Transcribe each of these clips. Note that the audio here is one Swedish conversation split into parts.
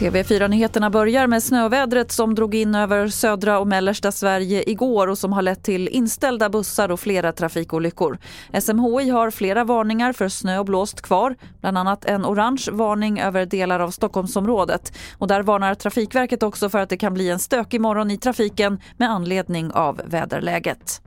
TV4-nyheterna börjar med snövädret som drog in över södra och mellersta Sverige igår och som har lett till inställda bussar och flera trafikolyckor. SMHI har flera varningar för snö och blåst kvar, bland annat en orange varning över delar av Stockholmsområdet. Och där varnar Trafikverket också för att det kan bli en stökig morgon i trafiken med anledning av väderläget.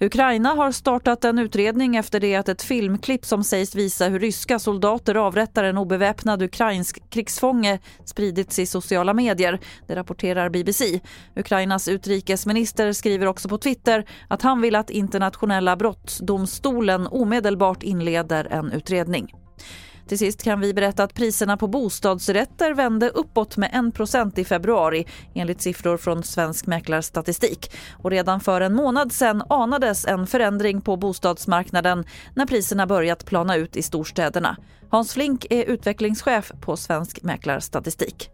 Ukraina har startat en utredning efter det att ett filmklipp som sägs visa hur ryska soldater avrättar en obeväpnad ukrainsk krigsfånge spridits i sociala medier. Det rapporterar BBC. Ukrainas utrikesminister skriver också på Twitter att han vill att internationella brottsdomstolen omedelbart inleder en utredning. Till sist kan vi berätta att priserna på bostadsrätter vände uppåt med 1% i februari enligt siffror från Svensk Mäklarstatistik. Och redan för en månad sedan anades en förändring på bostadsmarknaden när priserna börjat plana ut i storstäderna. Hans Flink är utvecklingschef på Svensk Mäklarstatistik.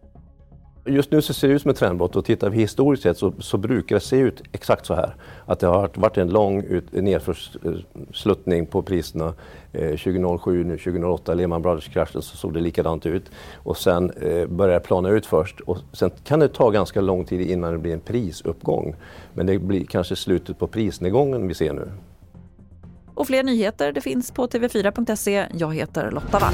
Just nu så ser det ut som ett trendbrott och tittar vi historiskt sett så, så, brukar det se ut exakt så här. Att det har varit en lång nedförsluttning på priserna. Eh, 2007, nu 2008, Lehman Brothers-kraschen så såg det likadant ut. Och sen eh, börjar det plana ut först och sen kan det ta ganska lång tid innan det blir en prisuppgång. Men det blir kanske slutet på prisnedgången vi ser nu. Och fler nyheter det finns på tv4.se. Jag heter Lotta Wall.